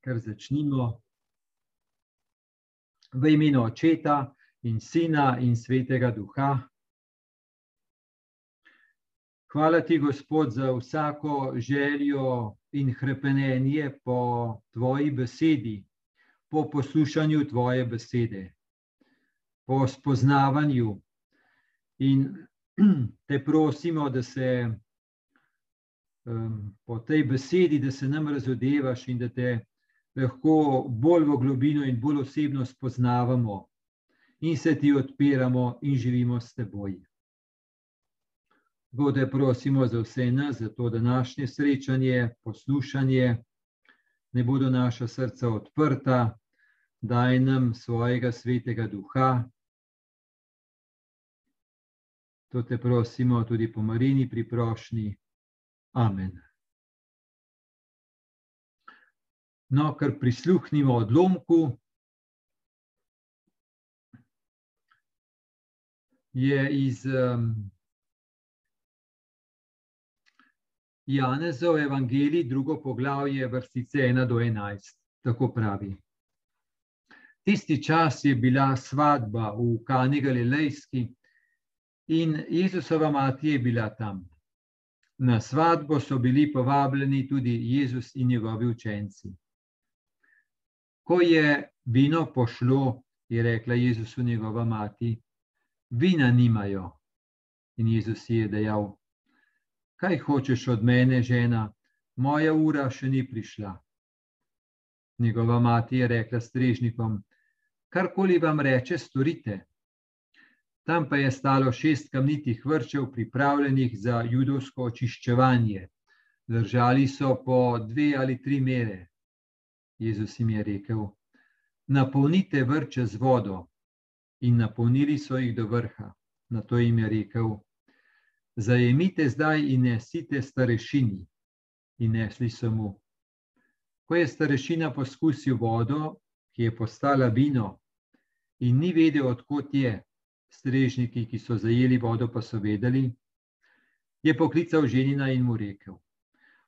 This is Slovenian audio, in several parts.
kar začnimo. V imenu Očeta in Sina in Svetega Duha. Hvala ti, Gospod, za vsako željo in hrepenenje po tvoji besedi, po poslušanju tvoje besede, po spoznavanju. In te prosimo, da se um, po tej besedi, da se nam razodevaš in da te lahko bolj v globino in bolj osebno spoznavamo in se ti odpiramo in živimo s teboj. Bode prosimo za vse nas, za to današnje srečanje, poslušanje, ne bodo naša srca odprta, daj nam svojega svetega duha. To te prosimo tudi po Marini priprošnji. Amen. No, kar prisluhnimo odlomku, je iz um, Janezov evangelij, drugo poglavje, vrstice 1 do 11. Tako pravi. Tisti čas je bila svadba v Kani Galilejski in Jezusova mati je bila tam. Na svadbo so bili povabljeni tudi Jezus in njegovi učenci. Ko je vino pošlo, je rekla Jezusu njegova mati, vina nimajo. In Jezus je dejal, kaj hočeš od mene, žena, moja ura še ni prišla. Njegova mati je rekla strežnikom, karkoli vam reče, storite. Tam pa je stalo šest kamnitih vrčev, pripravljenih za judovsko očiščevanje. Držali so po dve ali tri mere. Jezus jim je rekel: Napolnite vrče z vodo. In napolnili so jih do vrha. Na to jim je rekel: Zajemite zdaj in nesite starešini. In nesli so mu. Ko je starešina poskusil vodo, ki je postala vino, in ni vedel, odkot je, strežniki, ki so zajeli vodo, pa so vedeli, je poklical ženina in mu rekel: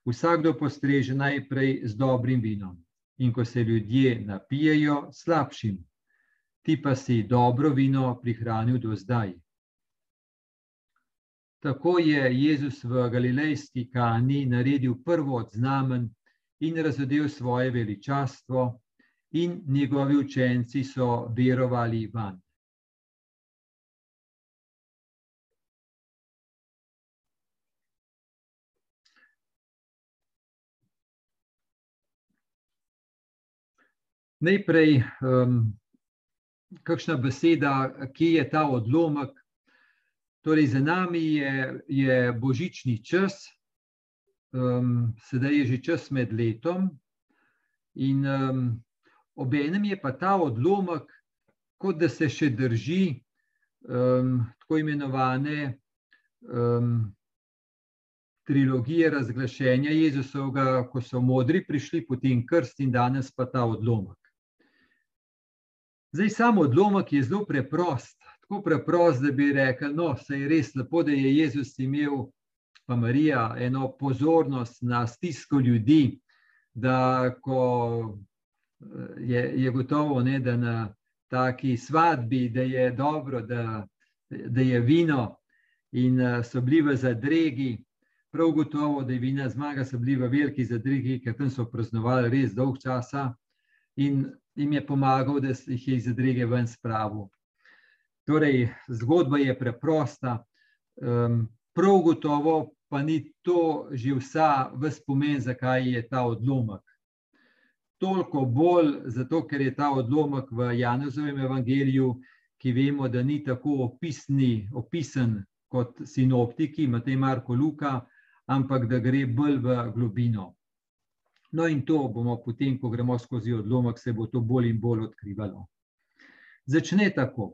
Vsakdo postreže najprej z dobrim vinom, in ko se ljudje napijejo, slabšim, ti pa si dobro vino prihranil do zdaj. Tako je Jezus v Galilejski kani naredil prvo od znamen in razodel svoje veličastvo, in njegovi učenci so verovali vanj. Najprej, um, kakšna beseda, ki je ta odlomek. Torej, za nami je, je božični čas, um, sedaj je že čas med letom, in um, obenem je pa ta odlomek, kot da se še drži um, tako imenovane um, trilogije razglašenja Jezusovega, ko so modri prišli, potem krst in danes pa ta odlomek. Zdaj, samo odlomek je zelo preprost, tako preprost, da bi rekel, no, se je res lepo, da je Jezus imel, pa Marija, eno pozornost na stisko ljudi, da ko je, je gotovo, ne, da na taki svadbi, da je dobro, da, da je vino in so bili v zadregi, prav gotovo, da je vina zmaga, so bili v veliki zadregi, ker tam so praznovali res dolg časa. In jim je pomagal, da jih je iz zadrege ven spravil. Torej, zgodba je preprosta, um, prav gotovo pa ni to že vsa v spomen, zakaj je ta odlomek. Toliko bolj zato, ker je ta odlomek v Janezovem evangeliju, ki vemo, da ni tako opisni, opisen kot sinoptiki, Matej, Marko, Luka, ampak da gre bolj v globino. No, in to bomo potem, ko gremo skozi odlomek, se bo to bolj in bolj odkrivalo. Začne tako.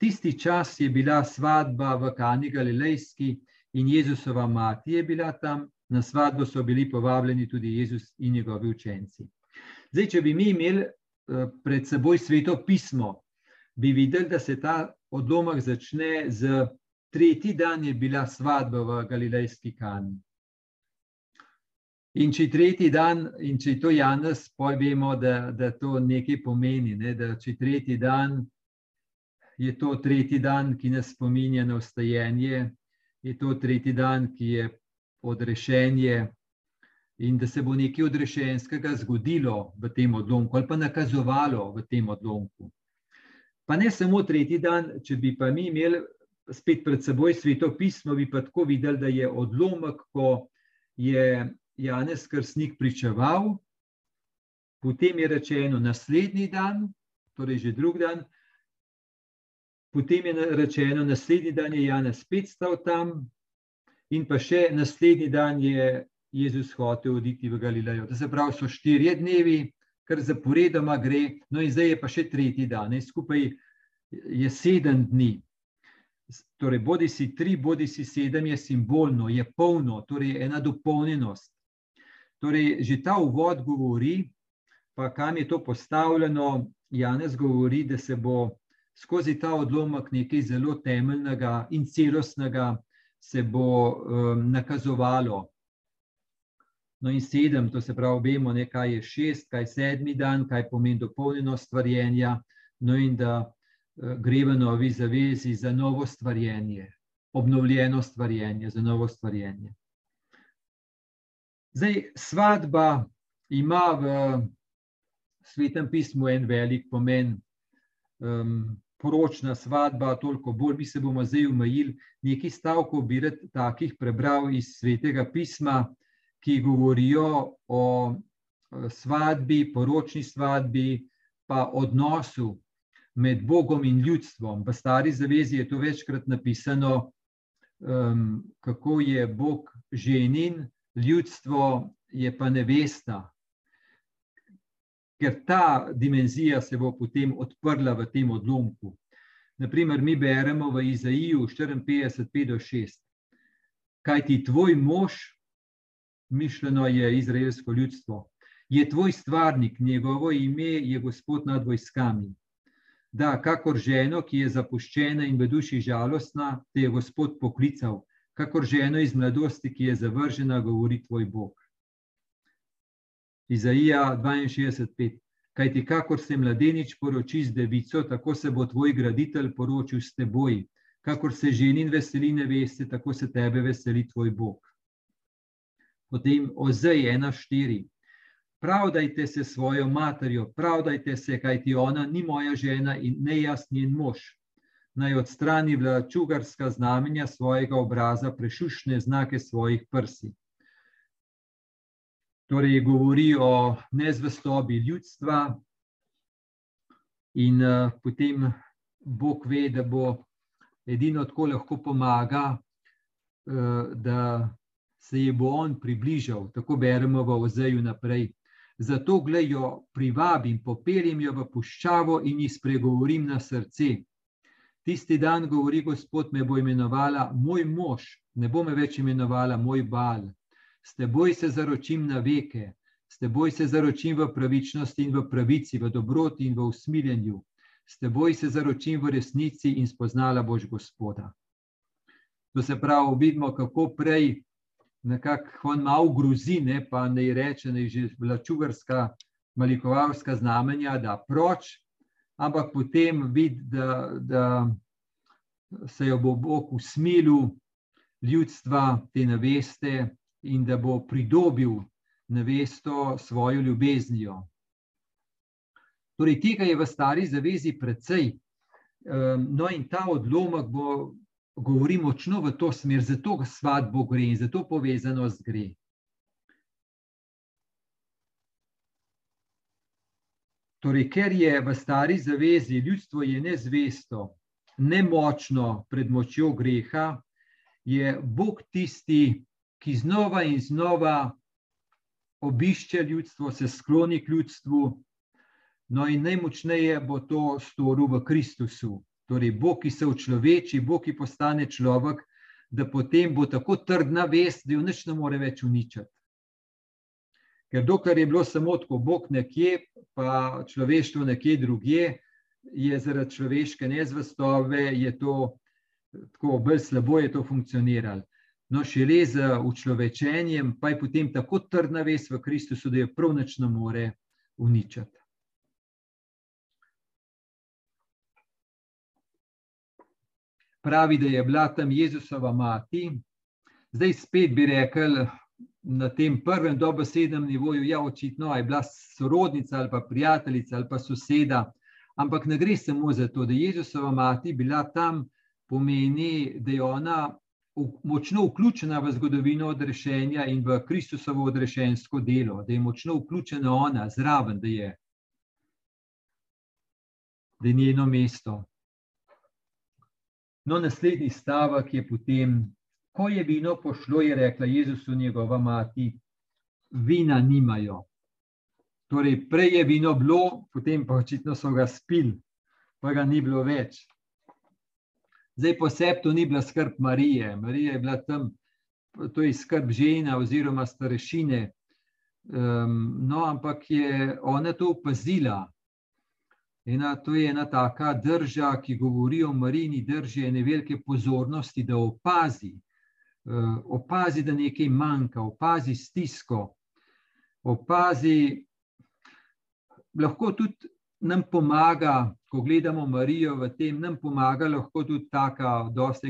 Tisti čas je bila svadba v Kani Galilejski in Jezusova mati je bila tam, na svadbo so bili povabljeni tudi Jezus in njegovi učenci. Zdaj, če bi mi imeli eh, pred seboj sveto pismo, bi videli, da se ta odlomek začne z tretji dan je bila svadba v Galilejski Kani. In če je tretji dan, in če je to Janes, poj vemo, da, da to nekaj pomeni. Ne? Da če je tretji dan, je to tretji dan, ki nas spominja na ustajenje, je to tretji dan, ki je odrešenje. In da se bo nekaj odrešenskega zgodilo v tem odlomku, ali pa nakazovalo v tem odlomku. Pa ne samo tretji dan, če bi pa mi imeli spet pred seboj sveto pismo, bi pa tako videli, da je odlomek, ko je Janez Krsnik pričeval, potem je rečeno naslednji dan, torej že drug dan, potem je rečeno naslednji dan je Janez spet stal tam in pa še naslednji dan je Jezus hotel oditi v Galilejo. To se pravi, so štirje dnevi, kar zaporedoma gre, no in zdaj je pa še tretji dan, ne? skupaj je sedem dni. Torej, bodi si tri, bodi si sedem, je simbolno, je polno, torej je ena dopolnjenost. Torej, že ta uvod govori, pa kam je to postavljeno. Janez govori, da se bo skozi ta odlomek nekaj zelo temeljnega in celostnega se bo um, nakazovalo. No, in sedem, to se pravi, vemo, ne, kaj je šest, kaj je sedmi dan, kaj pomeni dopolnjenost stvarjenja. No, in da uh, gre v novi zavezi za novo stvarjenje, obnovljeno stvarjenje, za novo stvarjenje. Zdaj, svadba ima v svetem pismu en velik pomen. Um, poročna svadba, toliko bolj bi se bomo zdaj umajili. Nekaj stavkov bi rad takih prebral iz svetega pisma, ki govorijo o svadbi, poročni svadbi, pa odnosu med Bogom in ljudstvom. V stari zavezi je to večkrat napisano, um, kako je Bog ženin, ljudstvo je pa nevesta, ker ta dimenzija se bo potem odprla v tem odlomku. Naprimer, mi beremo v Izaiju 54-5-6, kaj ti tvoj mož, mišljeno je izraelsko ljudstvo, je tvoj stvarnik, njegovo ime je gospod nad vojskami. Da, kakor ženo, ki je zapuščena in v duši žalostna, te je gospod poklical, kakor ženo iz mladosti, ki je zavržena, govori tvoj Bog. Izaija 62:5. Kaj ti, kakor se mladenič poroči z devico, tako se bo tvoj graditelj poročil s teboj. Kakor se ženin veseli neveste, tako se tebe veseli tvoj Bog. Potem Ozej 1:4. Pravdajte se svojo materjo, pravdajte se, kaj ti ona ni moja žena in ne jaz njen mož naj odstrani vlačugarska znamenja svojega obraza, prešušne znake svojih prsi. Torej, govori o nezvestobi ljudstva, in uh, potem Bog ve, da bo edino tako lahko pomaga, uh, da se ji bo on približal. Tako beremo v Ozeju naprej. Zato, gledajo, privabim, popeljem jo v puščavo in jih spregovorim na srce. Tisti dan, govori Gospod, me bo imenovala moj mož, ne bo me več imenovala moj bal. S teboj se zaročim na veke, s teboj se zaročim v pravičnosti in v pravici, v dobroti in v usmiljenju. S teboj se zaročim v resnici in spoznala boš Gospoda. To se pravi, vidimo, kako prej nekako on malo grozi, ne, pa ne reče, je že vlačugarska, malikovalska znamenja, da proč, ampak potem vidi, da, da se jo bo Bog usmilil ljudstva, te neveste, in da bo pridobil nevesto svojo ljubeznijo. Torej, tega je v stari zavezi precej. No, in ta odlomek bo, govori močno v to smer, zato svadbo gre in zato povezanost gre. Torej, ker je v stari zavezi ljudstvo je nezvesto, nemočno pred močjo greha, je Bog tisti, ki znova in znova obišče ljudstvo, se skloni k ljudstvu. No, in najmočneje bo to storil v Kristusu. Torej, Bog, ki se učloveči, Bog, ki postane človek, da potem bo tako trdna vest, da jo nič ne more več uničiti. Ker dokler je bilo samo tako, Bog nekje, pa človeštvo nekje drugje, je zaradi človeške nezvestobe, je to tako bolj slabo, je to funkcioniralo. No, šele z učlovečenjem, pa je potem tako trdna vest v Kristusu, da jo prav nič ne more uničiti. Pravi, da je bila tam Jezusova mati, zdaj spet bi rekel na tem prvem dobesednem nivoju, ja, očitno je bila sorodnica ali pa prijateljica ali pa soseda, ampak ne gre samo za to, da je Jezusova mati bila tam, pomeni, da je ona močno vključena v zgodovino odrešenja in v Kristusovo odrešensko delo, da je močno vključena ona zraven, da je, da je njeno mesto. No, naslednji stavek je potem, ko je vino pošlo, je rekla Jezusu njegova mati, vina nimajo. Torej, prej je vino bilo, potem pa očitno so ga spili, pa ga ni bilo več. Zdaj posebej to ni bila skrb Marije. Marija je bila tam, to je skrb žena oziroma starešine. Um, no, ampak je ona to opazila. Ena, to je ena taka drža, ki govori o Marini drži ene velike pozornosti, da opazi, opazi, da nekaj manjka, opazi stisko, opazi, lahko tudi nam pomaga, ko gledamo Marijo v tem, nam pomaga lahko tudi taka dosta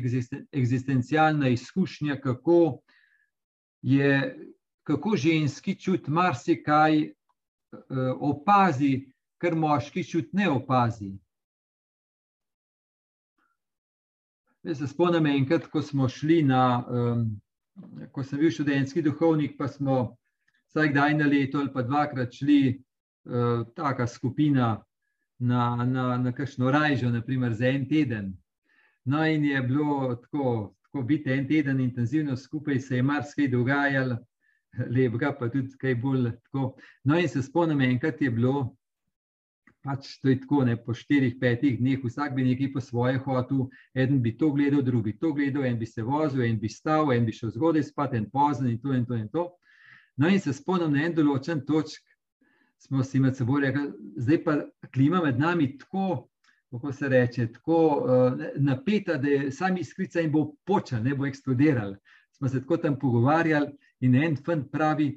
eksistencialna izkušnja, kako je, kako ženski čut marsikaj eh, opazi, kar moški čut ne opazi. Jaz se spomnim enkrat, ko smo šli na, um, ko sem bil študentski duhovnik, pa smo vsaj kdaj na leto ali pa dvakrat šli uh, taka skupina na, na, na kakšno rajžo, naprimer za en teden. No, in je bilo tako, tako biti en teden intenzivno skupaj, se je marsikaj dogajalo, lepega, pa tudi kaj bolj tako. No, in se spomnim, enkrat je bilo. Pač to je tako, ne, po štirih, petih dneh, vsak bi nekaj po svoje hotel, en bi to gledal, drugi to gledal, en bi se vozil, en bi stal, en bi šel zgodaj spat, en pozno in to in to in to. No, in se spomnim na en določen točk, smo si med seboj rekli, zdaj pa klima med nami tako, kako se reče, tako uh, napeta, da je sam iskrica in bo počel, ne bo eksplodiral. Smo se tako tam pogovarjali in en fant pravi,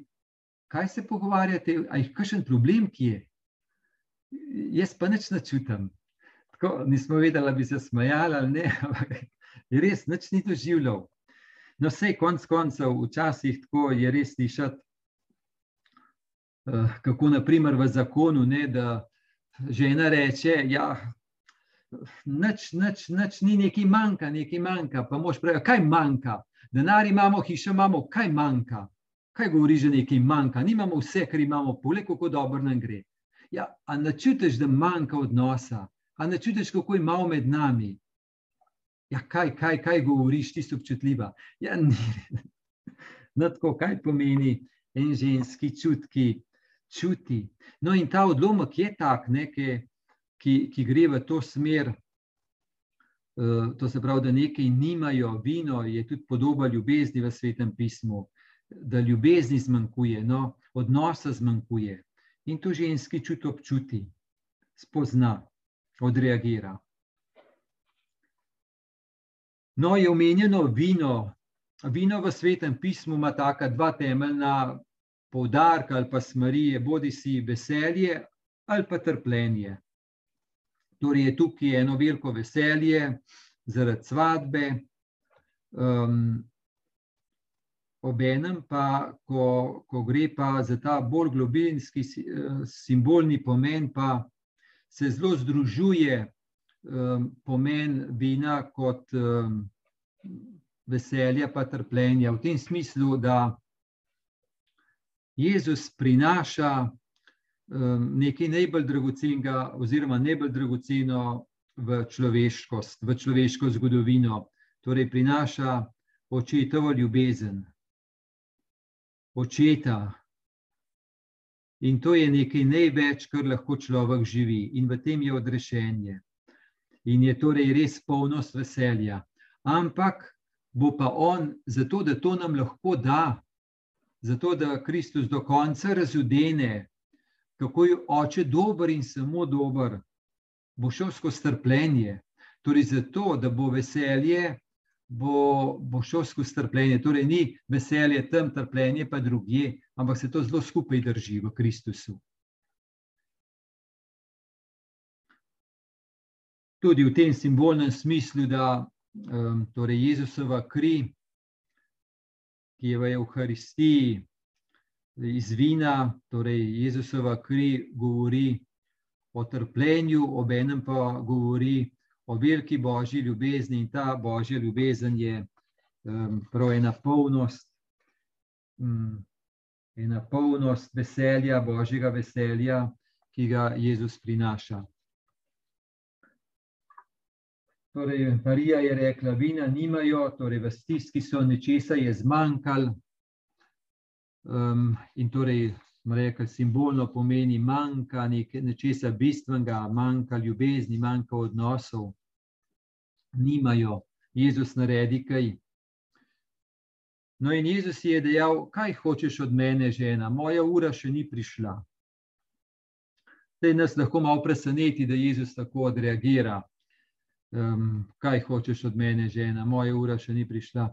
kaj se pogovarjate, a jih kakšen problem, ki je? Jaz pa nič načutam. Tako, nismo vedeli, da bi se smajali ali ne, ampak res nič ni doživljal. No, vse konc koncev, včasih tako je res slišati, Eh, kako naprimer v zakonu, ne, da žena reče, da ja, nič, nič, nič ni nekaj manjka, nekaj manjka. Pa mož pravi, kaj manjka? Denar imamo, hišo imamo, kaj manjka? Kaj govori, že nekaj manjka? Nimamo vse, kar imamo, poleg kako dobro nam gre. Ja, a ne čutiš, da manjka odnosa, a ne čutiš, kako je malo med nami. Ja, kaj, kaj, kaj govoriš, ti si občutljiva. Ja, ni. No, tako, kaj pomeni en ženski čutki, čuti. No, in ta odlomek je tak, ne, ki, ki, ki gre v to smer. Uh, to se pravi, da nekaj nimajo, vino je tudi podoba ljubezni v svetem pismu, da ljubezni zmanjkuje, no, odnosa zmanjkuje. In to ženski čut občuti, spozna, odreagira. No, je omenjeno vino. Vino v svetem pismu ima taka dva temeljna poudarka ali pa smrije, bodi si veselje ali pa trpljenje. Torej je tukaj eno veliko veselje zaradi svadbe, um, obenem pa, ko, ko gre pa za ta bolj globinski simbolni pomen, pa se zelo združuje um, pomen vina kot um, veselja pa trpljenja v tem smislu, da Jezus prinaša um, nekaj najbolj dragocenega, oziroma najbolj dragoceno v človeškost, v človeško zgodovino. Torej, prinaša očetovo ljubezen, očeta. In to je nekaj največ, kar lahko človek živi, in v tem je odrešenje. In je torej res polnost veselja. Ampak bo pa on, zato da to nam lahko da, zato da Kristus do konca razudene, kako je oče dober in samo dober, bo šel skozi trpljenje. Torej, zato da bo veselje bo, bo šel skozi trpljenje. Torej, ni veselje tam, trpljenje pa drugje, ampak se to zelo skupaj drži v Kristusu. Tudi v tem simbolnem smislu, da um, torej Jezusova kri, ki je v Euharistiji iz vina, torej Jezusova kri govori o trpljenju, obenem pa govori o veliki božji ljubezni in ta božja ljubezen je um, prav ena polnost, um, ena polnost veselja, božjega veselja, ki ga Jezus prinaša. Torej, Marija je rekla, vina nimajo, torej v stiski so nečesa je zmanjkalo. Um, in torej, rekli, simbolno pomeni manjka nečesa bistvenega, manjka ljubezni, manjka odnosov nimajo, Jezus naredi kaj. No, in Jezus je dejal, kaj hočeš od mene, žena, moja ura še ni prišla. Zdaj nas lahko malo preseneti, da Jezus tako odreagira. Um, kaj hočeš od mene, žena, moja ura še ni prišla.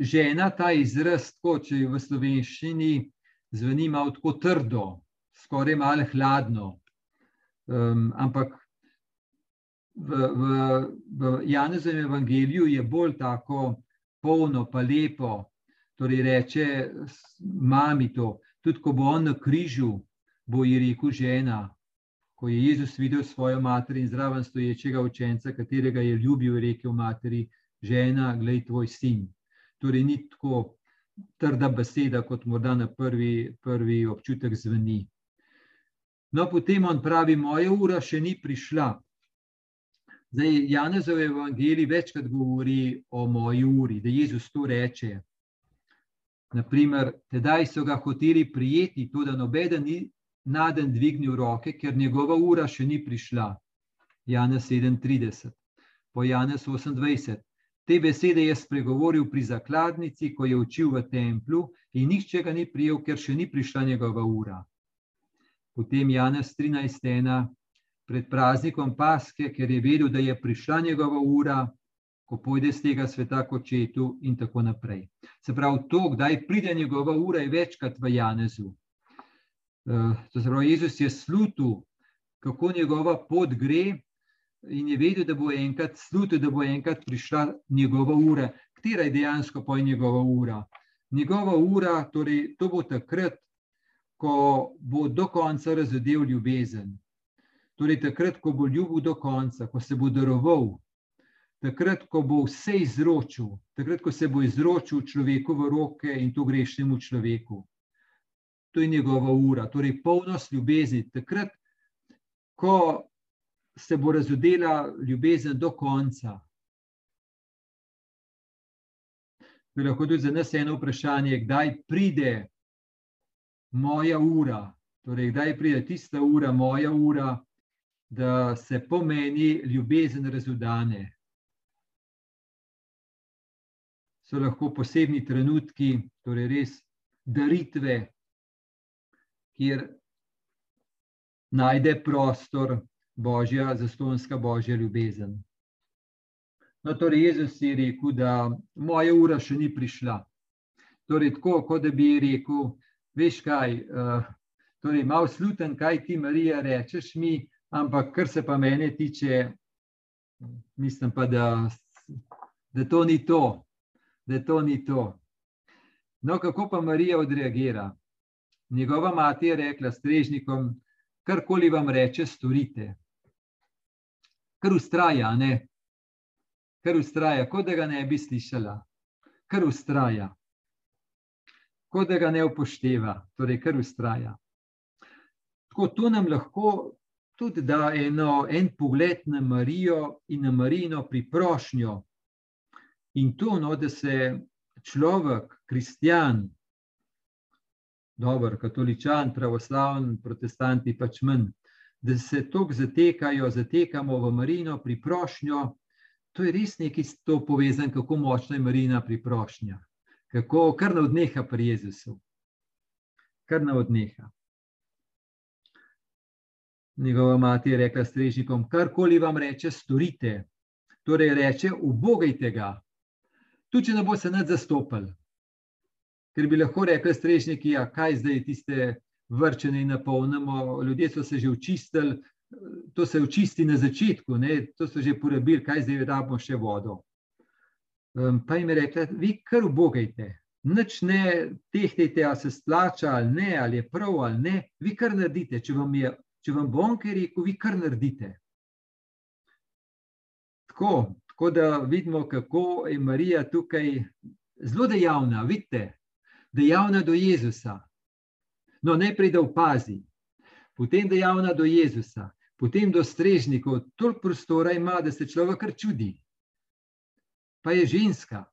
Žena, ta izraz, tako če v slovenščini zveni malo tako trdo, skoraj malo hladno. Um, ampak v, v, v Janezovem evangeliju je bolj tako polno, pa lepo. Torej, reče mami to, tudi ko bo on na križu, bo ji rekel žena. Ko je Jezus videl svojo mater in zraven stoječega učenca, katerega je ljubil, je rekel materi: Žena, glej tvoj sin. Torej, ni tako trda beseda, kot morda na prvi, prvi občutek zveni. No, potem on pravi: Moja ura še ni prišla. Zdaj, Janezov evangelij večkrat govori o moji uri, da Jezus to reče. Naprimer, tedaj so ga hoteli prijeti, to, da nobeden ni naden dvignil roke, ker njegova ura še ni prišla. Janez 37, po Janez 28. Te besede je spregovoril pri zakladnici, ko je učil v templu, in nihče ga ni prijel, ker še ni prišla njegova ura. Potem Janez 13 pred praznikom Paske, ker je vedel, da je prišla njegova ura, ko pojde z tega sveta kot četu, in tako naprej. Se pravi, to, kdaj pride njegova ura, je večkrat v Janezu. Uh, to se pravi, Jezus je slutil, kako njegova pot gre, in je vedel, da bo enkrat slutil, da bo enkrat prišla njegova ura. Katera je dejansko pa njegova ura? Njegova ura, torej, to bo takrat, ko bo do konca razodel ljubezen. Torej, takrat, ko bo ljubil do konca, ko se bo daroval, takrat, ko bo vse izročil, takrat, ko se bo izročil človeku v roke in to grešnemu človeku. To je njegova ura, torej polnost ljubezni. Takrat, ko se bo razodela ljubezen do konca. To je lahko tudi za nas eno vprašanje, kdaj pride moja ura, torej kdaj pride tista ura, moja ura, da se pomeni ljubezen razudane. So lahko posebni trenutki, torej res daritve, kjer najde prostor božja, zastonska božja ljubezen. No, torej, Jezus je rekel, da moja ura še ni prišla. Torej, tako, kot da bi rekel, veš kaj, uh, torej, malo sluten, kaj ti, Marija, rečeš mi, Ampak, kar se pa mene tiče, mislim pa, da, da to ni to. Da to ni to. No, kako pa Marija odreagira? Njegova mati je rekla strežnikom, karkoli vam reče, storite. Kar ustraja, ne? Kar ustraja, kot da ga ne bi slišala. Kar ustraja. Kot da ga ne upošteva, torej kar ustraja. Tako to nam lahko tudi da eno, en pogled na Marijo in na Marijino priprošnjo. In to, no, da se človek, kristjan, dober, katoličan, pravoslaven, protestanti pač manj, da se tako zatekajo, zatekamo v Marijino priprošnjo, to je res nekaj s to povezan, kako močna je Marijina priprošnja. Kako kar na odneha pri Jezusu. Kar na odneha. Njegova mati je rekla strežnikom, karkoli vam reče, storite. Torej reče, ubogajte ga. tudi če ne bo se nad zastopili. Ker bi lahko rekli strežniki, ja, kaj zdaj tiste vrčene napolnimo, ljudje so se že učistili, to se očisti na začetku, ne? to so že porabili, kaj zdaj rabimo še vodo. Um, pa jim je rekla, vi kar ubogajte, nič ne tehtajte, ali se splača ali ne, ali je prav ali ne, vi kar naredite. Če vam, je, če vam bo on kaj rekel, vi kar naredite. Tako, tako da vidimo, kako je Marija tukaj zelo dejavna, vidite, dejavna do Jezusa. No, najprej da opazi, potem dejavna do Jezusa, potem do strežnikov, toliko prostora ima, da se človek kar čudi. Pa je ženska.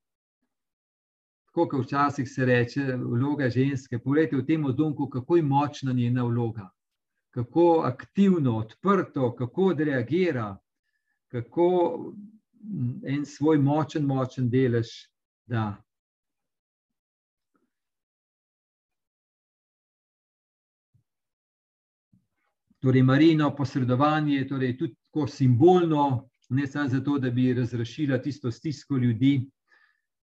Tako kot včasih se reče, vloga ženske. Poglejte v tem odlomku, kako je močna njena vloga, kako aktivno, odprto, kako odreagira, kako en svoj močen, močen delež da. Torej, Marino posredovanje je torej tudi tako simbolno, ne samo zato, da bi razrešila tisto stisko ljudi.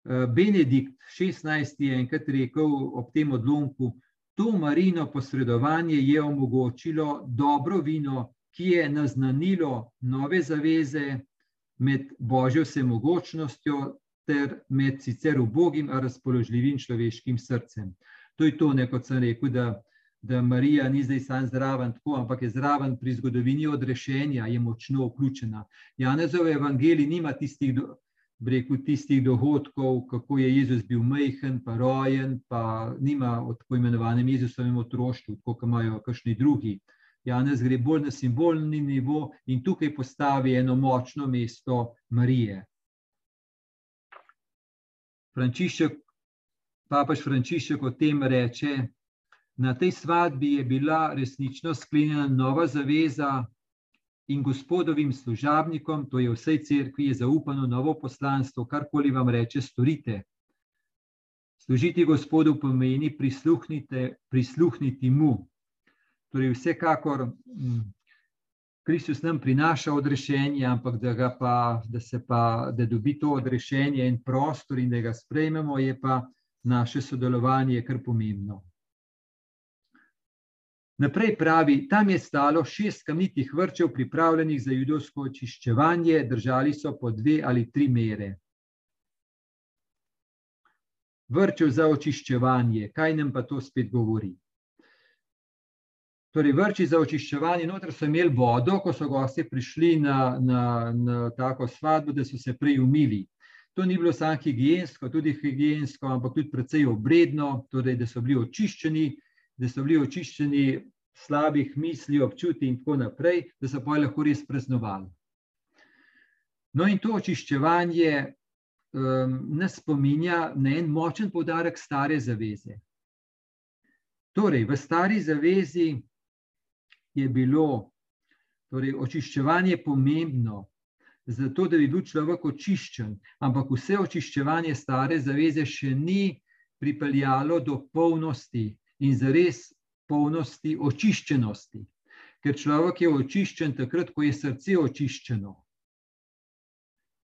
Eh, Benedikt XVI je enkrat rekel ob tem odlomku, to Marino posredovanje je omogočilo dobro vino, ki je naznanilo nove zaveze med Božjo vsemogočnostjo ter med sicer ubogim, a razpoložljivim človeškim srcem. To je to, ne, kot sem rekel, da Marija ni zdaj sam zraven, tako, ampak je zraven pri zgodovini odrešenja, je močno vključena. Janezov evangelij nima tistih, rekel, tistih dogodkov, kako je Jezus bil majhen, pa rojen, pa nima o tako imenovanem Jezusovem otroštvu, kot imajo kakšni drugi. Janez gre bolj na simbolni nivo in tukaj postavi eno močno mesto Marije. Frančišek, papež Frančišek o tem reče, Na tej svadbi je bila resnično sklenjena nova zaveza in gospodovim služabnikom, to je vsej cerkvi, je zaupano novo poslanstvo, karkoli vam reče, storite. Služiti gospodu pomeni prisluhniti mu. Torej, vsekakor Kristus nam prinaša odrešenje, ampak da, pa, da, pa, da dobi to odrešenje in prostor in da ga sprejmemo, je pa naše sodelovanje kar pomembno. Naprej pravi, tam je stalo šest kamnitih vrčev, pripravljenih za judovsko očiščevanje, držali so po dve ali tri mere. Vrčev za očiščevanje, kaj nam pa to spet govori? Torej, vrči za očiščevanje, noter so imeli vodo, ko so gosti prišli na, na, na tako svadbo, da so se prej umili. To ni bilo samo higijensko, tudi higijensko, ampak tudi precej obredno, torej, da so bili očiščeni, da so bili očiščeni slabih misli, občuti in tako naprej, da so pa lahko res praznovali. No, in to očiščevanje um, nas spominja na en močen poudarek stare zaveze. Torej, v stari zavezi je bilo torej, očiščevanje pomembno, zato da bi bil človek očiščen, ampak vse očiščevanje stare zaveze še ni pripeljalo do polnosti in zares polnosti očiščenosti. Ker človek je očiščen takrat, ko je srce očiščeno.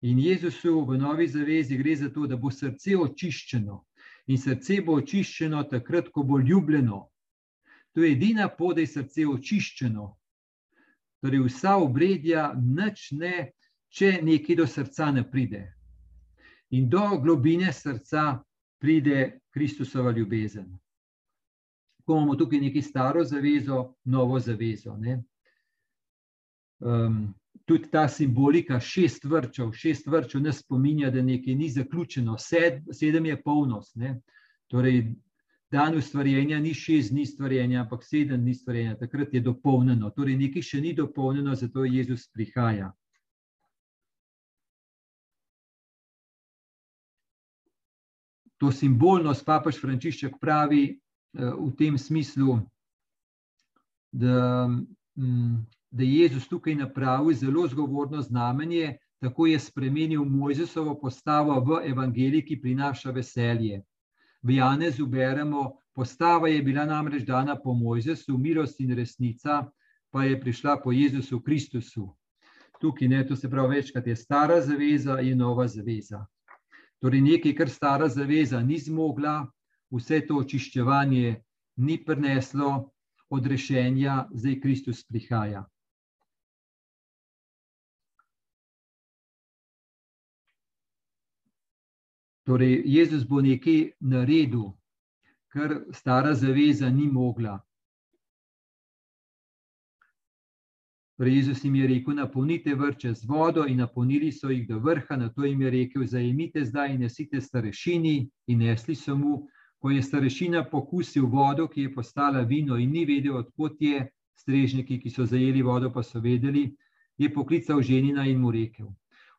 In Jezusu v novi zavezi gre za to, da bo srce očiščeno. In srce bo očiščeno takrat, ko bo ljubljeno. To je edina pot, da je srce očiščeno. Torej, vsa obredja nič ne, če nekaj do srca ne pride. In do globine srca pride Kristusova ljubezen ko imamo tukaj neki staro zavezo, novo zavezo. Um, tudi ta simbolika šest vrčev, šest vrčev nas spominja, da nekaj ni zaključeno, Sed, sedem je polnost. Ne? Torej, dan ustvarjenja ni šest dni stvarjenja, ampak sedem dni stvarjenja, takrat je dopolnjeno. Torej, nekaj še ni dopolnjeno, zato Jezus prihaja. To simbolnost, papež Frančišek pravi, v tem smislu, da, mm, da je Jezus tukaj napravil zelo zgovorno znamenje, tako je spremenil Mojzesovo postavo v evangeliji, ki prinaša veselje. V Janezu beremo, postava je bila namreč dana po Mojzesu, milost in resnica pa je prišla po Jezusu Kristusu. Tukaj ne, to se pravi večkrat je stara zaveza in nova zaveza. Torej, nekaj, kar stara zaveza ni zmogla, vse to očiščevanje ni prineslo odrešenja, zdaj Kristus prihaja. Torej, Jezus bo nekaj naredil, kar stara zaveza ni mogla. Torej, Jezus jim je rekel: Napolnite vrče z vodo, in napolnili so jih do vrha. Na to jim je rekel: Zajemite zdaj in nesite starešini. In nesli so mu, ko je starešina pokusil vodo, ki je postala vino, in ni vedel, odkot je. Strežniki, ki so zajeli vodo, pa so vedeli, je poklical ženina in mu rekel: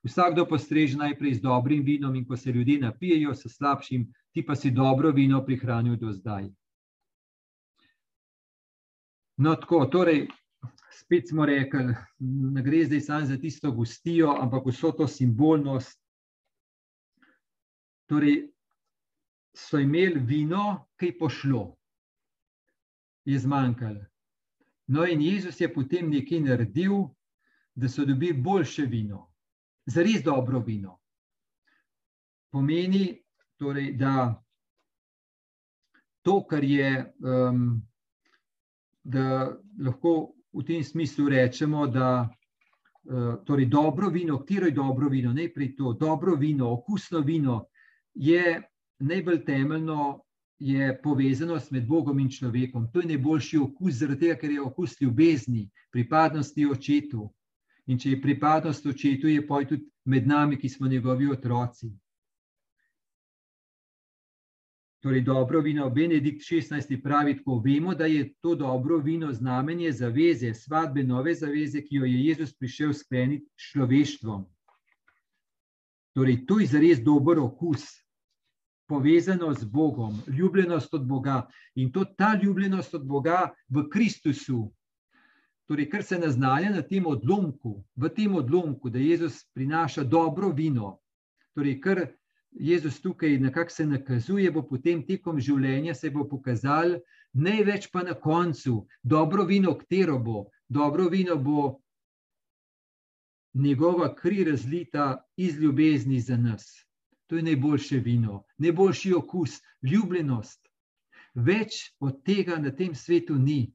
Vsakdo postreže najprej z dobrim vinom, in ko se ljudje napijejo s slabšim, ti pa si dobro vino prihranil do zdaj. No, tako, torej, spet smo rekli, ne gre zdaj samo za tisto gostijo, ampak vso to simbolnost. Torej, so imeli vino, ki je pošlo, je zmanjkalo. No, in Jezus je potem nekaj naredil, da so dobili boljše vino, zares dobro vino. Pomeni, torej, da to, kar je, um, da lahko v tem smislu rečemo, da uh, torej dobro vino, katero je dobro vino, najprej to dobro vino, okusno vino, je najbolj temeljno. Je povezanost med Bogom in človekom. To je najboljši okus, zaradi tega, ker je okus ljubezni, pripadnosti očetu. In če je pripadnost očetu, je poj tudi med nami, ki smo njegovi otroci. Torej, dobro vino, Benedikt XVI pravi, tako vemo, da je to dobro vino znamenje zaveze, svadbe, nove zaveze, ki jo je Jezus prišel skleniti s človeštvom. Torej, to je zares dober okus, povezano z Bogom, ljubljenost od Boga in to ta ljubljenost od Boga v Kristusu. Torej, kar se naznanja na tem odlomku, v tem odlomku, da Jezus prinaša dobro vino, torej, kar Jezus tukaj nekako se nakazuje, bo potem tekom življenja se bo pokazal, največ pa na koncu, dobro vino, katero bo, dobro vino bo njegova kri razlita iz ljubezni za nas. To je najboljše vino, najboljši okus, ljubljenost. Več od tega na tem svetu ni.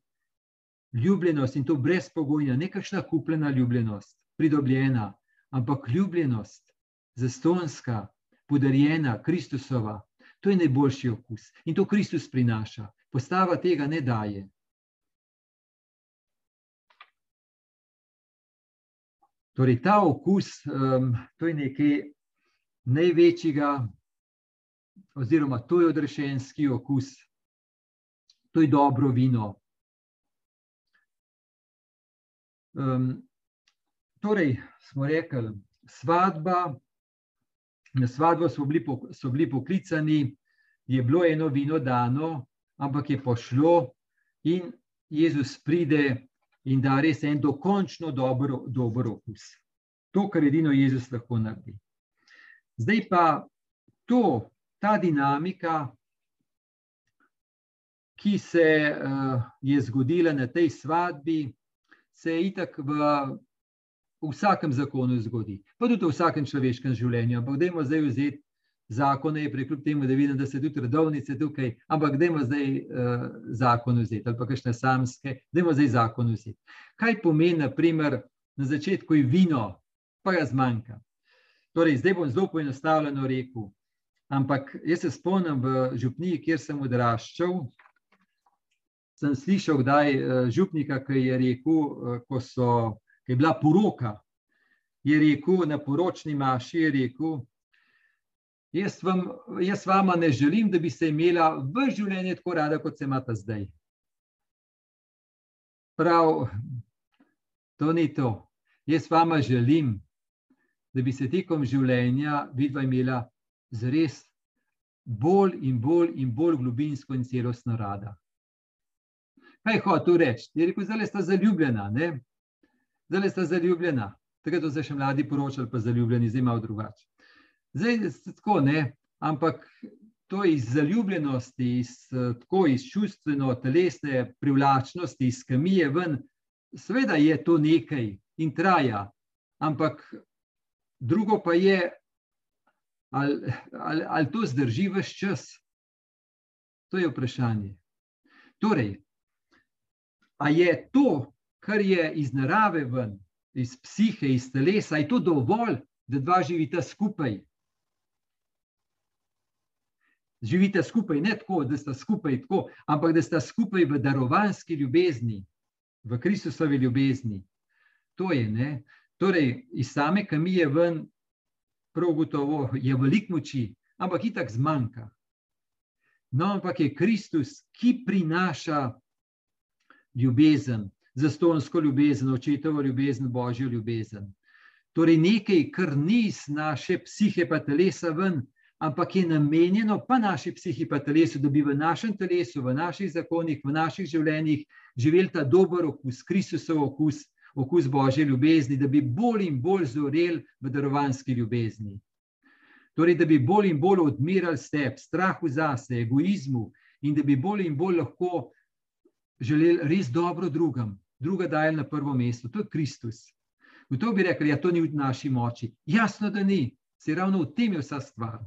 Ljubljenost in to brezpogojna, nekakšna kupljena ljubljenost, pridobljena, ampak ljubljenost, zastonska, podarjena, Kristusova, to je najboljši okus in to Kristus prinaša. Postava tega ne daje. Torej, ta okus, um, to je nekaj največjega, oziroma to je odrešenski okus, to je dobro vino. Um, torej, smo rekli, svadba, na svadbo so bili, so bili poklicani, je bilo eno vino dano, ampak je pošlo in Jezus pride in da res en dokončno dober, dober okus. To, kar edino Jezus lahko naredi. Zdaj pa to, ta dinamika, ki se uh, je zgodila na tej svadbi, se je itak v vsakem zakonu zgodi, pa tudi v vsakem človeškem življenju. Ampak, da je zdaj vzeti zakone, prekljub temu, da vidim, da se tudi redovnice tukaj, ampak da je zdaj uh, zakon vzeti ali pa kakšne samske, da je zdaj zakon vzeti. Kaj pomeni, naprimer, na začetku je vino, pa ga zmanjka. Torej, zdaj bom zelo poenostavljeno rekel. Ampak jaz se spomnim v župniji, kjer sem odraščal. Sem slišal, da je župnika, ki je rekel, ko so je bila poroka, je rekel na poročni maši, je rekel, jaz, vam, jaz vama ne želim, da bi se imela v življenju tako rada, kot se imata zdaj. Prav, to ni to. Jaz vama želim, da bi se tekom življenja vidva imela zres bolj in bolj in bolj globinsko in celostno rada. Kaj hoče reči? Je rekel, zdaj sta zaljubljena, ne? zdaj sta zaljubljena. Takrat so se še mladi poročali, pa zaljubljeni, zdaj malo drugače. Zdaj je tako, ne, ampak to iz zaljubljenosti, iz, tako iz čustveno-telesne privlačnosti, iz kemije ven, seveda je to nekaj in traja, ampak drugo pa je, ali, ali, ali to zdrži vse čas? To je vprašanje. Torej, a je to, kar je iz narave ven, iz psihe, iz telesa, je to dovolj, da dva živita skupaj? Živite skupaj ne tako, da sta skupaj tako, ampak da sta skupaj v darovanski ljubezni, v Kristusovi ljubezni. To je, ne? Torej, iz same kamije ven, prav gotovo je veliko moči, ampak itak zmanjka. No, ampak je Kristus, ki prinaša ljubezen, zastonsko ljubezen, očetovo ljubezen, božjo ljubezen. Torej, nekaj, kar ni iz naše psihe, pa telesa ven, ampak je namenjeno pa naši psihi, pa telesu, da bi v našem telesu, v naših zakonih, v naših življenjih živeli ta dober okus, Kristusov okus, okus božje ljubezni, da bi bolj in bolj zoreli v darovanski ljubezni. Torej, da bi bolj in bolj odmirali sebe, strahu zase, egoizmu in da bi bolj in bolj lahko želeli res dobro drugam, druga dajali na prvo mesto, to je Kristus. V to bi rekli, da ja, to ni v naši moči. Jasno, da ni, se ravno v tem je vsa stvar.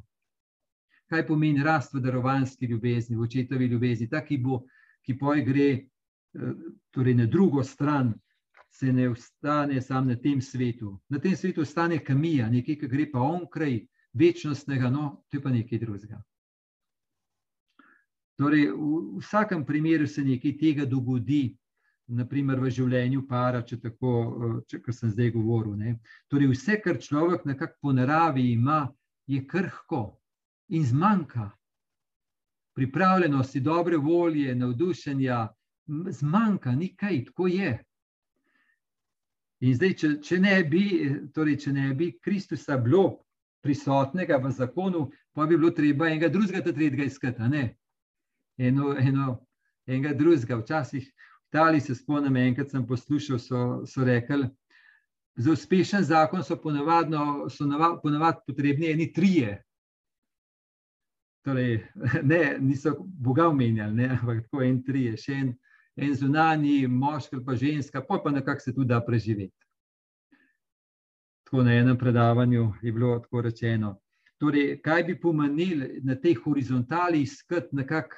Kaj pomeni rast v darovanski ljubezni, v očetovi ljubezni, ta, ki, bo, ki poj gre eh, torej na drugo stran, se ne ostane sam na tem svetu. Na tem svetu ostane kamija, nekaj, ki gre pa onkraj večnostnega, no, to je pa nekaj drugega. Torej, v vsakem primeru se nekaj tega dogodi, naprimer v življenju para, če tako, če, kar sem zdaj govoril. Ne. Torej, vse, kar človek nekako po naravi ima, je krhko in zmanjka. Pripravljenosti, dobre volje, navdušenja, zmanjka, ni kaj, tako je. In zdaj, če, če, ne bi, torej, če ne bi Kristusa bilo prisotnega v zakonu, pa bi bilo treba enega drugega, tretjega iskati eno, eno, enega drugega. Včasih v Italiji se spomnim, enkrat sem poslušal, so, so rekli, za uspešen zakon so ponavadno, so ponavad potrebni eni trije. Torej, ne, niso Boga omenjali, ne, ampak tako en trije, še en, en zunani, moški pa ženska, pa pa nekako se tudi da preživeti. Tako na enem predavanju je bilo tako rečeno. Torej, kaj bi pomenili na tej horizontali iskati nekako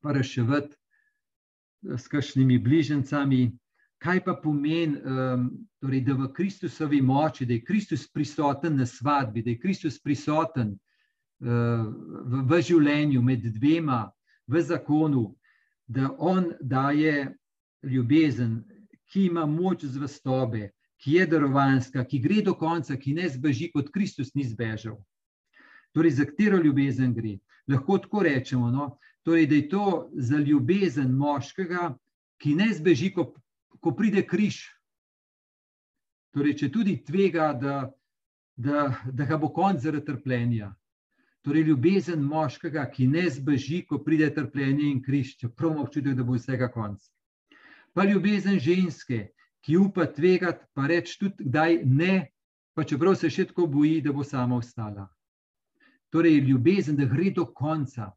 pa reševati eh, s kakšnimi bližnjicami. Kaj pa pomeni, um, torej, da v Kristusovi moči, da je Kristus prisoten na svadbi, da je Kristus prisoten uh, v, v življenju med dvema, v zakonu, da On daje ljubezen, ki ima moč zvestobe, ki je darovanska, ki gre do konca, ki ne zbeži, kot Kristus ni zbežal. Torej, za katero ljubezen gre? Lahko tako rečemo. No? Torej, da je to za ljubezen moškega, ki ne zbeži, ko, ko pride križ. Torej, če tudi tvega, da, da, da ga bo konc zaradi trpljenja. Torej, ljubezen moškega, ki ne zbeži, ko pride trpljenje in križ, čeprav ima občutek, da bo vsega konc. Pa ljubezen ženske, ki upa tvegati, pa reči tudi, kdaj ne, pa čeprav se še tako boji, da bo sama ostala. Torej, ljubezen, da gre do konca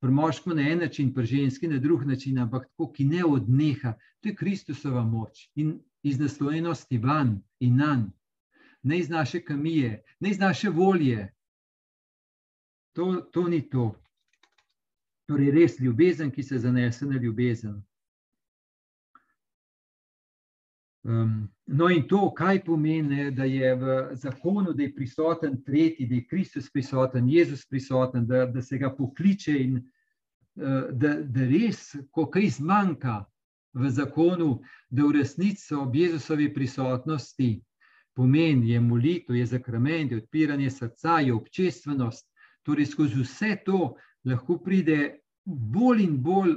pri moškem na en način, pri ženski na drug način, ampak tako, ki ne odneha. To je Kristusova moč in iz naslovenosti van in nan, ne iz naše kamije, ne iz naše volje. To, to ni to. Torej, res ljubezen, ki se zanese na ljubezen. Um, no, in to, kaj pomeni, da je v zakonu, da je prisoten tretji, da je Kristus prisoten, Jezus prisoten, da, da se ga pokliče in uh, da, da res, ko kaj zmanjka v zakonu, da v resnici ob Jezusovi prisotnosti pomeni je molitev, je zakrament, je odpiranje srca, je občestvenost. Torej, skozi vse to lahko pride bolj in bolj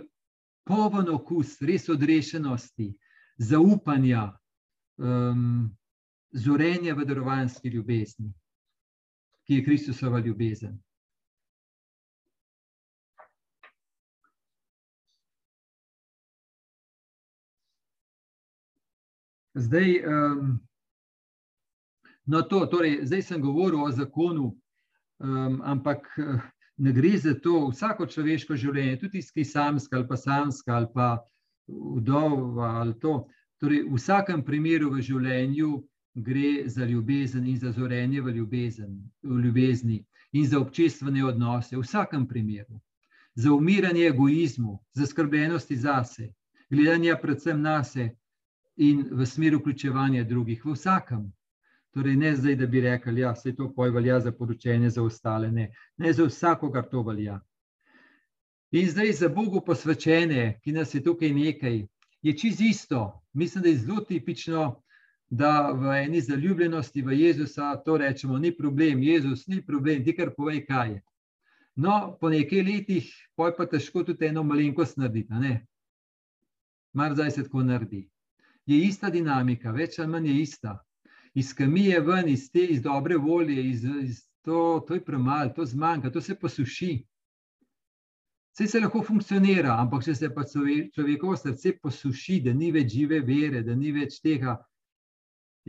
poven okus, res odrešenosti, zaupanja, um, zorenja v darovanski ljubezni, ki je Kristusova ljubezen. Zdaj, um, no to, torej, zdaj sem govoril o zakonu, um, ampak ne gre za to, vsako človeško življenje, tudi tisti, ki je samska ali pa samska ali pa vdova ali to. Torej, v vsakem primeru v življenju gre za ljubezen in za zorenje v, ljubezen, v ljubezni in za občestvene odnose, v vsakem primeru. Za umiranje egoizmu, za skrbljenosti zase, gledanje predvsem na sebe in v smer vključevanja drugih, v vsakem. Torej, ne zdaj, da bi rekli, da ja, se to poj velja za poročanje za ostale, ne, ne za vsakogar to velja. In zdaj za Bogu posvečene, ki nas je tukaj nekaj, je čisto isto. Mislim, da je zelo tipično, da v eni zaljubljenosti v Jezusa to rečemo, ni problem, Jezus, ni problem, ti kar povej, kaj je. No, po nekaj letih, poj pa težko tudi eno malenkost narediti. Mar zdaj se tako naredi. Je ista dinamika, več ali manj je ista. Iz kamije ven, iz te, iz dobre volje, iz, iz to, to je premalo, to zmanjka, to se posuši. Vse se lahko funkcionira, ampak če se pa človekovo srce posuši, da ni več žive vere, da ni več tega,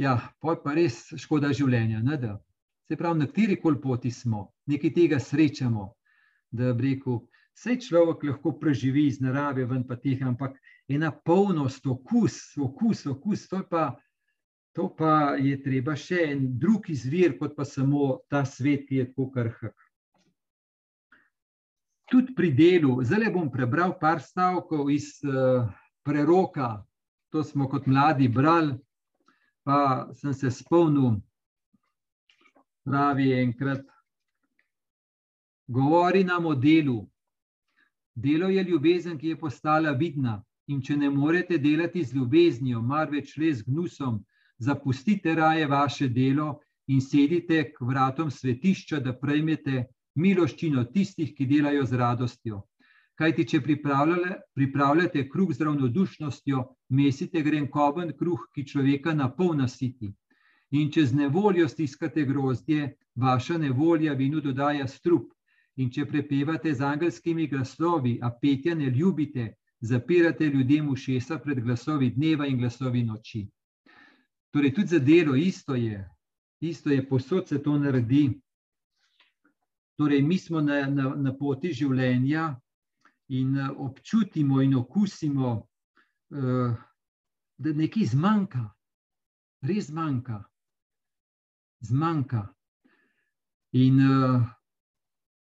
ja, pa je pa res škoda življenja. Ne, se pravi, na kateri koli poti smo, nekaj tega srečamo. Da bi rekel, vse človek lahko preživi iz narave, ven pa teh, ampak ena polnost, okus, okus, okus, to pa, to pa je treba še en drug izvir, kot pa samo ta svet, ki je tako krhk. Tudi pri delu, zdaj bom prebral par stavkov iz uh, preroka, to smo kot mladi brali pa sem se spomnil, pravi enkrat, govori nam o delu. Delo je ljubezen, ki je postala vidna. In če ne morete delati z ljubeznijo, marveč le z gnusom, zapustite raje vaše delo in sedite k vratom svetišča, da prejmete miloščino tistih, ki delajo z radostjo. Kajti, če pripravljate kruh z ravnodušnostjo, mesite grenkoven kruh, ki človeka napolna siti. In če z nevoljo stiskate grozdje, vaša nevolja vinu dodaja strup. In če prepevate z angelskimi glasovi, a petja ne ljubite, zapirate ljudem ušesa pred glasovi dneva in glasovi noči. Torej, tudi za delo isto je, isto je, posod se to naredi. Torej, mi smo na, na, na poti življenja, in eh, občutimo in okusimo, eh, da nekaj zmanjka, res zmanjka. zmanjka. In eh,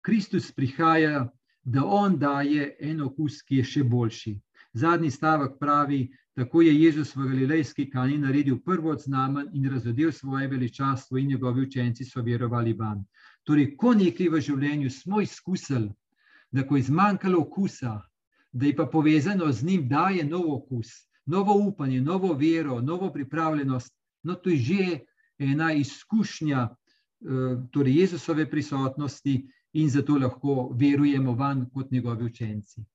Kristus prihaja, da on daje en okus, ki je še boljši. Zadnji stavek pravi, tako je Jezus v Galilejski kani naredil prvo od znamen in razodel svoje veličastvo in njegovi učenci so verovali van. Torej, ko nekaj v življenju smo izkusili, da ko je zmanjkalo okusa, da je pa povezano z njim, da je nov okus, novo upanje, novo vero, novo pripravljenost. No, to je že ena izkušnja, eh, torej Jezusove prisotnosti in zato lahko verujemo van kot njegovi učenci.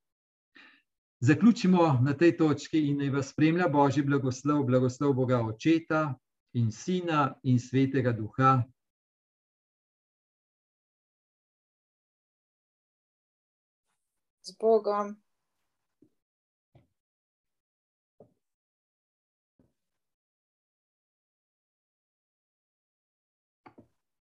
Zaključimo na tej točki in naj vas spremlja Božji blagoslov, blagoslov Boga Očeta in Sina in Svetega Duha. z Bogom.